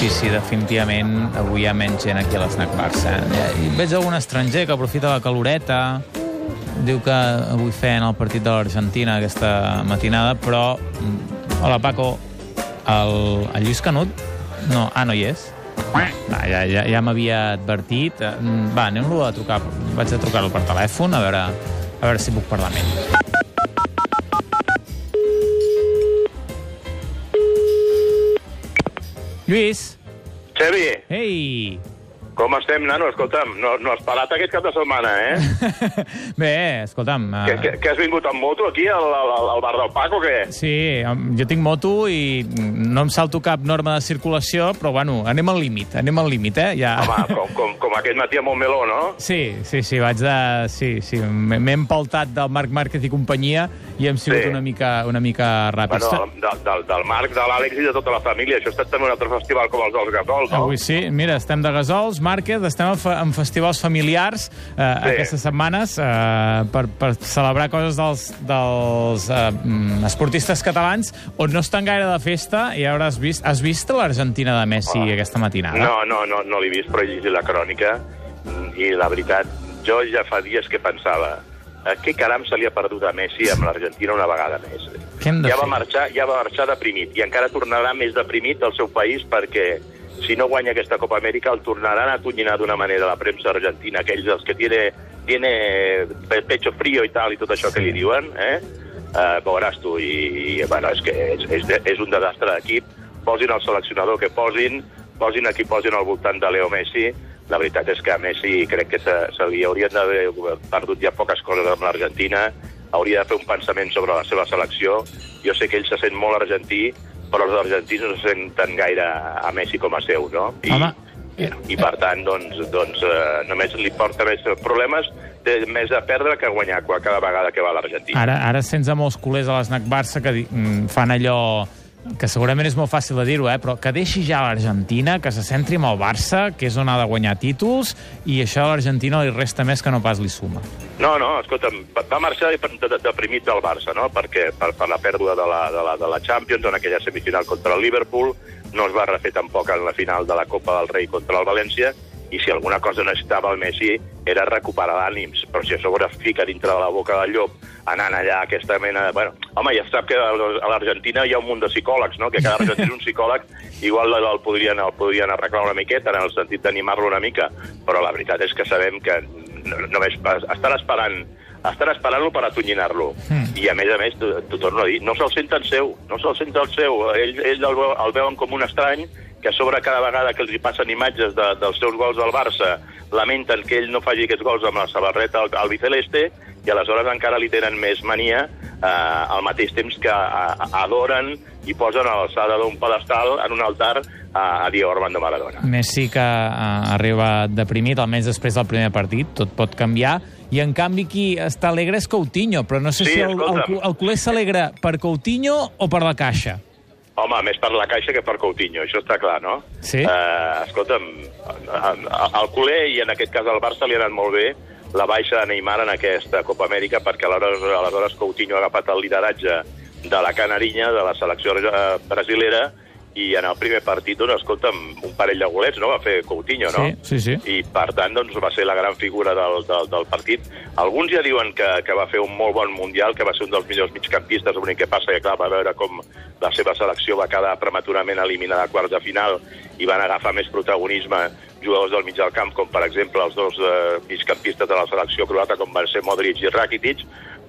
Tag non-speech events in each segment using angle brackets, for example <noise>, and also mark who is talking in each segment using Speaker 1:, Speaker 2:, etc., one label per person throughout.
Speaker 1: Sí, sí, definitivament avui hi ha menys gent aquí a l'Snac Barça. Eh? Veig algun estranger que aprofita la caloreta, diu que avui feien el partit de l'Argentina aquesta matinada, però... mm, Hola, Paco. El, el Lluís Canut? No, ah, no hi és? Va, ja, ja, ja m'havia advertit. Mm, Va, anem-lo a trucar. Vaig a trucar-lo per telèfon, a veure, a veure si puc parlar amb ell. Lluís!
Speaker 2: Xevi,
Speaker 1: Ei!
Speaker 2: Com estem, nano? Escolta'm, no, no has parat aquest cap de setmana, eh? <laughs>
Speaker 1: Bé, escolta'm...
Speaker 2: Que,
Speaker 1: eh,
Speaker 2: que, que has vingut amb moto aquí al, al, al bar del Paco, o què?
Speaker 1: Sí, jo tinc moto i no em salto cap norma de circulació, però bueno, anem al límit, anem al límit, eh? Ja...
Speaker 2: Home, com, <laughs> com, com aquest matí a Montmeló, no?
Speaker 1: Sí, sí, sí, vaig de... Sí, sí, m'he empaltat del Marc Márquez i companyia i hem sigut
Speaker 2: Sí.
Speaker 1: una mica, una mica ràpids.
Speaker 2: Bueno, del, del, del Marc, de l'Àlex i de tota la família. Això ha estat també un altre festival com els dels Gasols, no?
Speaker 1: Avui sí, mira, estem de gasols, Márquez, estem en, fe en festivals familiars eh, sí. aquestes setmanes eh, per, per celebrar coses dels, dels eh, mm, esportistes catalans on no estan gaire de festa i ara has vist, has vist l'Argentina de Messi
Speaker 2: Ah.
Speaker 1: aquesta matinada?
Speaker 2: No, no, no, no l'he vist, però he llegit la crònica i la veritat, jo ja fa dies que pensava a què caram se li ha perdut a Messi amb l'Argentina una vegada més.
Speaker 1: Què
Speaker 2: ja va marxar, ja va marxar deprimit i encara tornarà més deprimit al seu país perquè si no guanya aquesta Copa Amèrica el tornaran a atonyinar d'una manera la premsa argentina, aquells els que tiene, tiene pe- pecho frío i tal i tot això
Speaker 1: Sí.
Speaker 2: que li diuen, eh? Uh, veuràs tu, i, i bueno, és que és, és, és un desastre d'equip. Posin el seleccionador que posin, posin a qui posin al voltant de Leo Messi, la veritat és que a Messi crec que se, se li haurien d'haver perdut ja poques coses amb l'Argentina, hauria de fer un pensament sobre la seva selecció. Jo sé que ell se sent molt argentí, però els argentins no se senten gaire a Messi com a seu, no? I,
Speaker 1: Home,
Speaker 2: i, per tant, doncs, doncs eh, només li porta més problemes, té més a perdre que a guanyar cada vegada que va a l'Argentina.
Speaker 1: Ara, ara sents a molts culers a l'Snac Barça que mm, fan allò que segurament és molt fàcil de dir-ho, eh? però que deixi ja l'Argentina, que se centri en el Barça, que és on ha de guanyar títols, i això a l'Argentina li resta més que no pas li suma.
Speaker 2: No, no, escolta'm, va marxar de- de- deprimit del Barça, no? Perquè per, per la pèrdua de la, de, la, de la Champions en aquella semifinal contra el Liverpool, no es va refer tampoc en la final de la Copa del Rei contra el València, i si alguna cosa necessitava el Messi era recuperar l'ànims, però si a sobre fica dintre de la boca del llop anant allà aquesta mena... de- Bueno, home, ja sap que a l'Argentina hi ha un munt de psicòlegs, no? Que cada <laughs> argentí és un psicòleg, igual el, podrien, el podrien arreglar una miqueta en el sentit d'animar-lo una mica, però la veritat és que sabem que no- només estan esperant estan esperant-lo per atonyinar-lo.
Speaker 1: Mm.
Speaker 2: I, a més a més, t'ho torno a dir, no se'l senten seu, no se'l senten seu. Ells, ells el, el veuen com un estrany, que a sobre cada vegada que els hi passen imatges de, dels seus gols del Barça lamenten que ell no faci aquests gols amb la sabarreta al, al biceleste i aleshores encara li tenen més mania eh, al mateix temps que a, a, adoren i posen a l'alçada d'un pedestal en un altar a, a Diego Armando Maradona.
Speaker 1: Messi que uh, arriba deprimit, almenys després del primer partit, tot pot canviar, i en canvi qui està alegre és Coutinho, però no sé
Speaker 2: Sí,
Speaker 1: si el, el, el culer s'alegra per Coutinho o per la caixa.
Speaker 2: Home, més per la Caixa que per Coutinho, això està clar, no?
Speaker 1: Sí.
Speaker 2: Eh, escolta'm, al culer i en aquest cas al Barça li ha anat molt bé la baixa de Neymar en aquesta Copa Amèrica perquè aleshores, aleshores Coutinho ha agafat el lideratge de la canarinya, de la selecció eh, brasilera, i en el primer partit, doncs, escolta'm, un parell de golets, no?, va fer Coutinho, no?
Speaker 1: Sí, sí, sí.
Speaker 2: i per tant doncs, va ser la gran figura del, del, del partit. Alguns ja diuen que, que va fer un molt bon Mundial, que va ser un dels millors migcampistes, l'únic que passa que clar, va veure com la seva selecció va quedar prematurament eliminada a quarts de final i van agafar més protagonisme jugadors del mig del camp, com per exemple els dos eh, migcampistes de la selecció croata, com van ser Modric i Rakitic,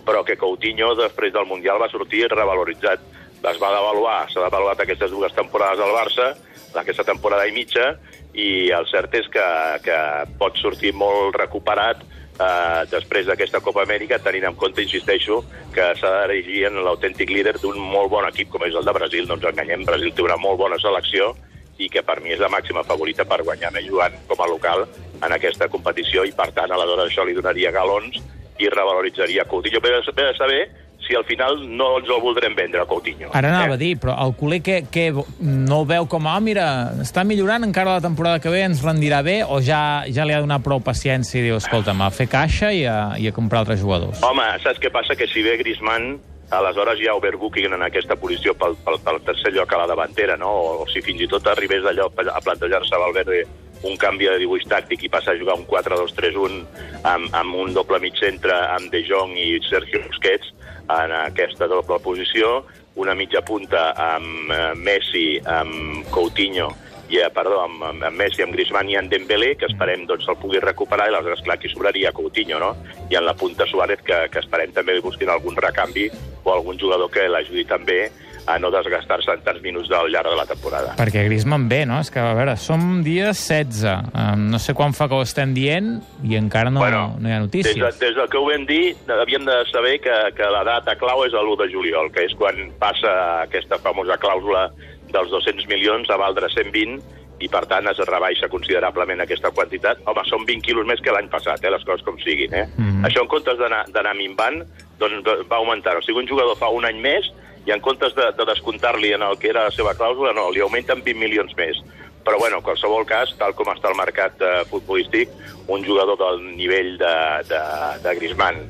Speaker 2: però que Coutinho, després del Mundial, va sortir revaloritzat. Es va devaluar, s'ha devaluat aquestes dues temporades al Barça, aquesta temporada i mitja, i el cert és que, que pot sortir molt recuperat eh, després d'aquesta Copa Amèrica, tenint en compte, insisteixo, que s'ha d'erigir en l'autèntic líder d'un molt bon equip com és el de Brasil. No ens enganyem, Brasil té una molt bona selecció i que per mi és la màxima favorita per guanyar més jugant com a local en aquesta competició i, per tant, aleshores això li donaria galons i revaloritzaria Coutinho. Ve de, saber si al final no ens el voldrem vendre, Coutinho.
Speaker 1: Ara anava
Speaker 2: Eh?
Speaker 1: a dir, però el culer que, que no el veu com ah, mira, està millorant, encara la temporada que ve ens rendirà bé, o ja, ja li ha donat prou paciència i diu, escolta'm, a fer caixa i a, i a comprar altres jugadors?
Speaker 2: Home, saps què passa? Que si ve Griezmann, aleshores hi ha overbooking en aquesta posició pel, pel, pel tercer lloc a la davantera, no? o, o si fins i tot arribés allò a plantejar-se Valverde un canvi de dibuix tàctic i passar a jugar un 4-2-3-1 amb, amb un doble mig centre amb De Jong i Sergio Busquets en aquesta doble posició, una mitja punta amb eh, Messi, amb Coutinho i, eh, perdó, amb, amb, Messi, amb Griezmann i amb Dembélé, que esperem doncs, el pugui recuperar, i aleshores, clar, aquí sobraria Coutinho, no? I en la punta Suárez, que, que esperem també busquin algun recanvi o algun jugador que l'ajudi també a no desgastar-se en tants minuts al llarg de la temporada.
Speaker 1: Perquè Griezmann bé, no? És que, a veure, som dia 16. Um, no sé quan fa que ho estem dient i encara no,
Speaker 2: bueno,
Speaker 1: no hi ha notícies.
Speaker 2: Des, de, des del que ho vam dir, havíem de saber que, que la data clau és l'1 de juliol, que és quan passa aquesta famosa clàusula dels 200 milions a valdre 120 i per tant es rebaixa considerablement aquesta quantitat. Home, són 20 quilos més que l'any passat, eh, les coses com siguin. Eh? Mm -hmm. Això en comptes d'anar minvant, doncs va augmentar. O sigui, un jugador fa un any més i en comptes de, de descomptar-li en el que era la seva clàusula, no, li augmenten 20 milions més. Però, bueno, en qualsevol cas, tal com està el mercat eh, futbolístic, un jugador del nivell de, de, de Griezmann,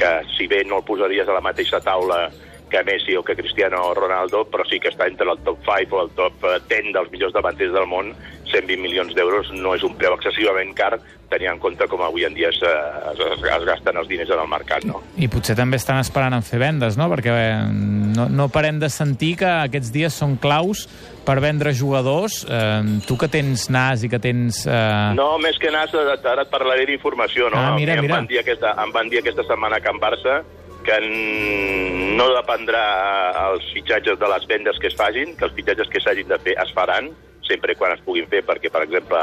Speaker 2: que si bé no el posaries a la mateixa taula que Messi o que Cristiano Ronaldo, però sí que està entre el top 5 o el top 10 eh, dels millors davanters del món, 120 milions d'euros no és un preu excessivament car, tenint en compte com avui en dia es, es, es gasten els diners en el mercat. No?
Speaker 1: I potser també estan esperant en fer vendes, no? Perquè bé, no, no parem de sentir que aquests dies són claus per vendre jugadors. Eh, tu que tens nas i que tens... Eh...
Speaker 2: No, més que nas, ara et parlaré d'informació. No?
Speaker 1: Ah, mira, mira.
Speaker 2: Em van, dir aquesta, em van dir aquesta setmana a Can Barça que no dependrà els fitxatges de les vendes que es facin, que els fitxatges que s'hagin de fer es faran, sempre quan es puguin fer, perquè, per exemple,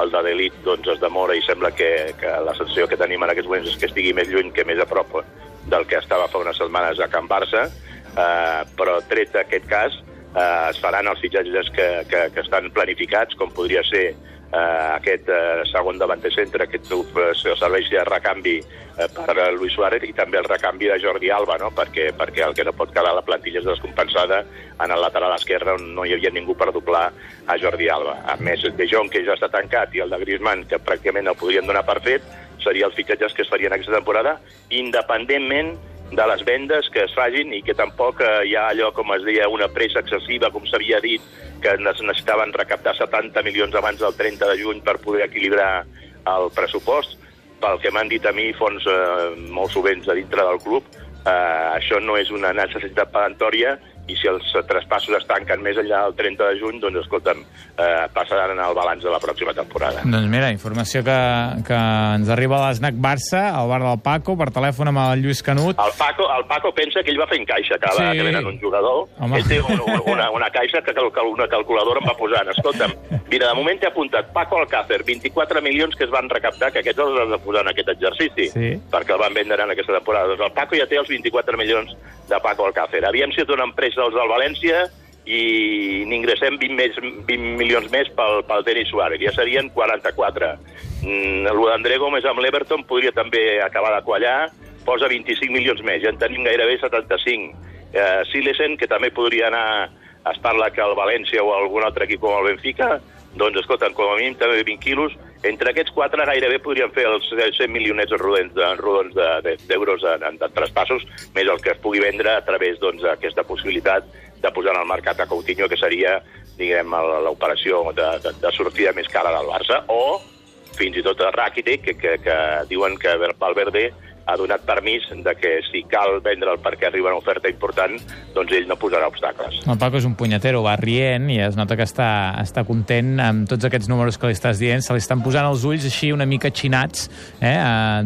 Speaker 2: el de l'elit doncs, es demora i sembla que, que la sensació que tenim en aquests moments és que estigui més lluny que més a prop del que estava fa unes setmanes a Can Barça, eh, però tret d'aquest cas eh, es faran els fitxatges que, que, que estan planificats, com podria ser eh, aquest eh, segon davanter centre, aquest eh, serveix de recanvi eh, per a Luis Suárez i també el recanvi de Jordi Alba, no? perquè, perquè el que no pot quedar la plantilla és descompensada en el lateral esquerre on no hi havia ningú per doblar a Jordi Alba. A més, De Jong, que ja està tancat, i el de Griezmann, que pràcticament el podrien donar per fet, seria els fitxatges que es farien aquesta temporada, independentment de les vendes que es fagin i que tampoc eh, hi ha allò, com es deia, una pressa excessiva, com s'havia dit, que necessitaven recaptar 70 milions abans del 30 de juny per poder equilibrar el pressupost. Pel que m'han dit a mi fons eh, molt sovents a dintre del club, eh, això no és una necessitat pedantòria i si els traspassos es tanquen més enllà del 30 de juny, doncs, escolta'm, eh, passaran al balanç de la pròxima temporada.
Speaker 1: Doncs mira, informació que, que ens arriba a l'Snac Barça, al bar del Paco, per telèfon amb el Lluís Canut.
Speaker 2: El Paco, el Paco pensa que ell va fent caixa cada sí. que venen un jugador. Home. Ell té una, una, una caixa que una calculadora em va posant. Escolta'm, mira, de moment t'he apuntat Paco Alcácer, 24 milions que es van recaptar, que aquests els has de posar en aquest exercici,
Speaker 1: sí.
Speaker 2: perquè el van vendre en aquesta temporada. Doncs el Paco ja té els 24 milions de Paco Alcácer. Havíem sigut una empresa dels del València i n'ingressem 20, més, 20 milions més pel, pel Denis Suárez. Ja serien 44. Mm, el d'André Gómez amb l'Everton podria també acabar de quallar, posa 25 milions més, ja en tenim gairebé 75. Eh, Silesen, que també podria anar, es parla que el València o algun altre equip com el Benfica, doncs, escolta, com a mínim també 20 quilos. Entre aquests quatre gairebé podrien fer els 100 milionets rodons d'euros de, de, de, en, en, traspassos, més el que es pugui vendre a través d'aquesta doncs, possibilitat de posar en el mercat a Coutinho, que seria, diguem, l'operació de, de, de sortida més cara del Barça, o fins i tot a Rakitic, que, que, que diuen que Valverde ha donat permís de que si cal vendre'l perquè arriba una oferta important, doncs ell no posarà obstacles.
Speaker 1: El Paco és un punyetero, va rient i es nota que està, està content amb tots aquests números que li estàs dient. Se li estan posant els ulls així una mica xinats eh,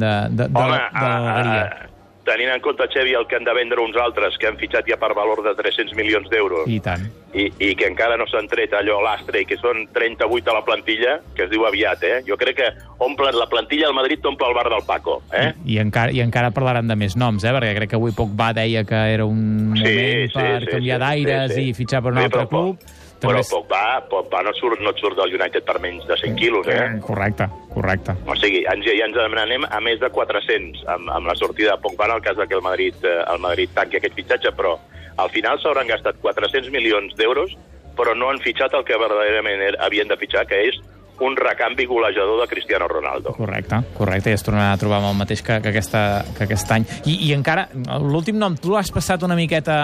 Speaker 1: de, de, de,
Speaker 2: Home,
Speaker 1: de, de la galeria
Speaker 2: tenint en compte, Xevi, el que han de vendre uns altres que han fitxat ja per valor de 300 milions d'euros
Speaker 1: I tant.
Speaker 2: I, i que encara no s'han tret allò l'astre i que són 38 a la plantilla, que es diu aviat, eh? Jo crec que omplen la plantilla al Madrid t'omple el bar del Paco, eh?
Speaker 1: I, i, encara, I encara parlaran de més noms, eh? Perquè crec que avui Pogba deia que era un sí, moment sí, per sí, canviar sí, d'aires sí, sí. i fitxar per un sí, altre club. Però,
Speaker 2: però Pogba, Pogba no, surt, no surt del United per menys de 100 quilos, eh?
Speaker 1: Correcte, correcte.
Speaker 2: O sigui, ens, ja ens anem a més de 400 amb, amb la sortida de Pogba en el cas que el Madrid, eh, el Madrid tanqui aquest fitxatge, però al final s'hauran gastat 400 milions d'euros però no han fitxat el que verdaderament havien de fitxar, que és un recanvi golejador de Cristiano Ronaldo.
Speaker 1: Correcte, correcte, i es tornarà a trobar amb el mateix que, que, aquesta, que aquest any. I, i encara, l'últim nom, tu l'has passat una miqueta,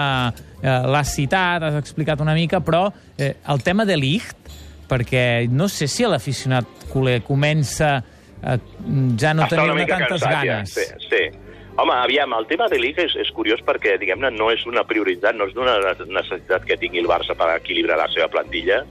Speaker 1: eh, l'has citat, has explicat una mica, però eh, el tema de Ligt, perquè no sé si l'aficionat culer comença a ja no tenir
Speaker 2: una
Speaker 1: tantes
Speaker 2: cansat,
Speaker 1: ganes.
Speaker 2: Ja. Sí, sí. Home, aviam, el tema de Liga és, és curiós perquè, diguem-ne, no és una prioritat, no és una necessitat que tingui el Barça per equilibrar la seva plantilla,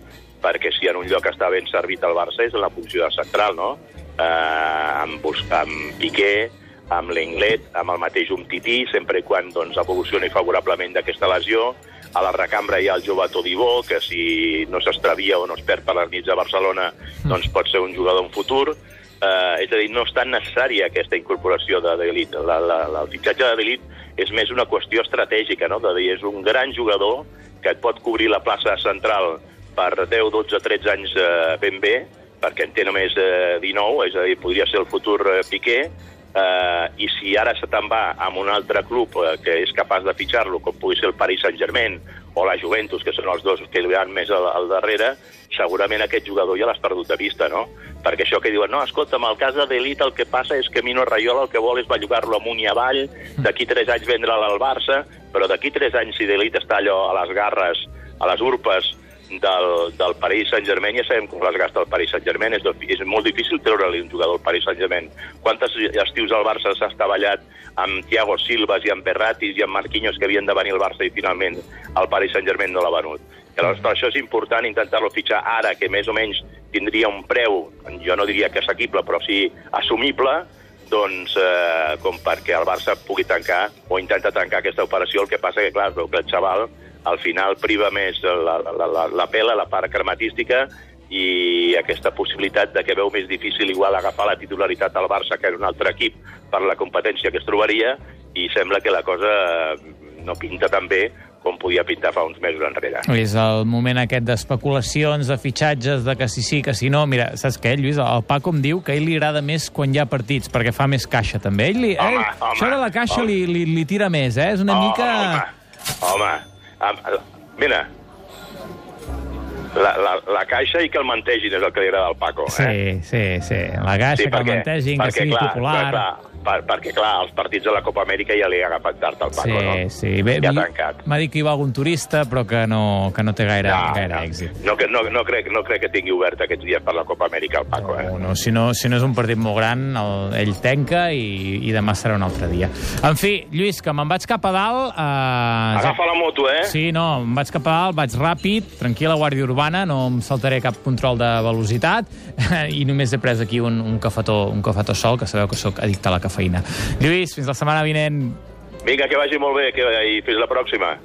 Speaker 2: perquè si en un lloc està ben servit el Barça és en la funció de central, no? Eh, amb, amb Piqué, amb l'Englet, amb el mateix Umtiti, sempre i quan doncs, evolucioni favorablement d'aquesta lesió. A la recambra hi ha el jove Todibó, que si no s'extravia o no es perd per les nits de Barcelona, doncs pot ser un jugador en futur. Eh, és a dir, no és tan necessària aquesta incorporació de d'elit. La, la, la, el fitxatge de d'elit és més una qüestió estratègica, no? de dir, és un gran jugador que et pot cobrir la plaça central per 10, 12, 13 anys eh, ben bé, perquè en té només eh, 19, és a dir, podria ser el futur eh, Piqué, eh, i si ara se te'n va amb un altre club eh, que és capaç de fitxar-lo, com pugui ser el Paris Saint-Germain o la Juventus, que són els dos que li van més al, al darrere, segurament aquest jugador ja l'has perdut de vista, no? Perquè això que diuen, no, escolta, en el cas de Delit el que passa és que Mino Raiola el que vol és bellugar-lo amunt i avall, d'aquí tres anys vendre'l al Barça, però d'aquí tres anys si Delit està allò a les garres, a les urpes del, del Paris Saint-Germain, ja sabem com les gasta el Paris Saint-Germain, és, és molt difícil treure-li un jugador al Paris Saint-Germain. Quantes estius al Barça s'ha estavellat amb Thiago Silvas i amb Berratis i amb Marquinhos que havien de venir al Barça i finalment el Paris Saint-Germain no l'ha venut. I Llavors, per això és important intentar-lo fitxar ara, que més o menys tindria un preu, jo no diria que assequible, però sí assumible, doncs, eh, com perquè el Barça pugui tancar o intenta tancar aquesta operació. El que passa que, clar, que el xaval al final priva més la, la, la, la pela, la part crematística, i aquesta possibilitat de que veu més difícil igual agafar la titularitat al Barça que en un altre equip per la competència que es trobaria, i sembla que la cosa eh, no pinta tan bé com podia pintar fa uns mesos enrere.
Speaker 1: És el moment aquest d'especulacions, de fitxatges, de que si sí, que si no. Mira, saps què, Lluís? El Paco em diu que a ell li agrada més quan hi ha partits, perquè fa més caixa, també. Ell li,
Speaker 2: Home,
Speaker 1: ell,
Speaker 2: home,
Speaker 1: això de la caixa
Speaker 2: home.
Speaker 1: li, li, li tira més, eh? És una
Speaker 2: Oh,
Speaker 1: mica...
Speaker 2: Home, home, mira, la, la, la caixa i que el mantegin és el que li agrada al Paco.
Speaker 1: Sí,
Speaker 2: Eh?
Speaker 1: sí, sí. La caixa, que el mantegin, que
Speaker 2: perquè,
Speaker 1: sigui
Speaker 2: clar,
Speaker 1: popular.
Speaker 2: Clar, clar, per, perquè, clar, els partits de la Copa Amèrica ja li ha agafat tard al Paco,
Speaker 1: sí,
Speaker 2: no?
Speaker 1: sí. Bé,
Speaker 2: ja ha
Speaker 1: mi-
Speaker 2: tancat.
Speaker 1: M'ha dit que hi va algun turista, però que no, que no té gaire, gaire èxit.
Speaker 2: no, que- no, no, crec, no crec que tingui obert aquests dies per la Copa Amèrica el Paco, eh?
Speaker 1: No, no, si, no, si no és un partit molt gran, el, ell tanca i, i demà serà un altre dia. En fi, Lluís, que me'n vaig cap a dalt... Eh,
Speaker 2: Agafa la moto, eh?
Speaker 1: Sí, no, em vaig cap a dalt, vaig ràpid, tranquil·la Guàrdia Urbana, no em saltaré cap control de velocitat <laughs> i només he pres aquí un, un, cafetó, un cafetó sol, que sabeu que sóc addicte a la cafeïna. Lluís, fins la setmana vinent.
Speaker 2: Vinga, que vagi molt bé que, i fins la pròxima.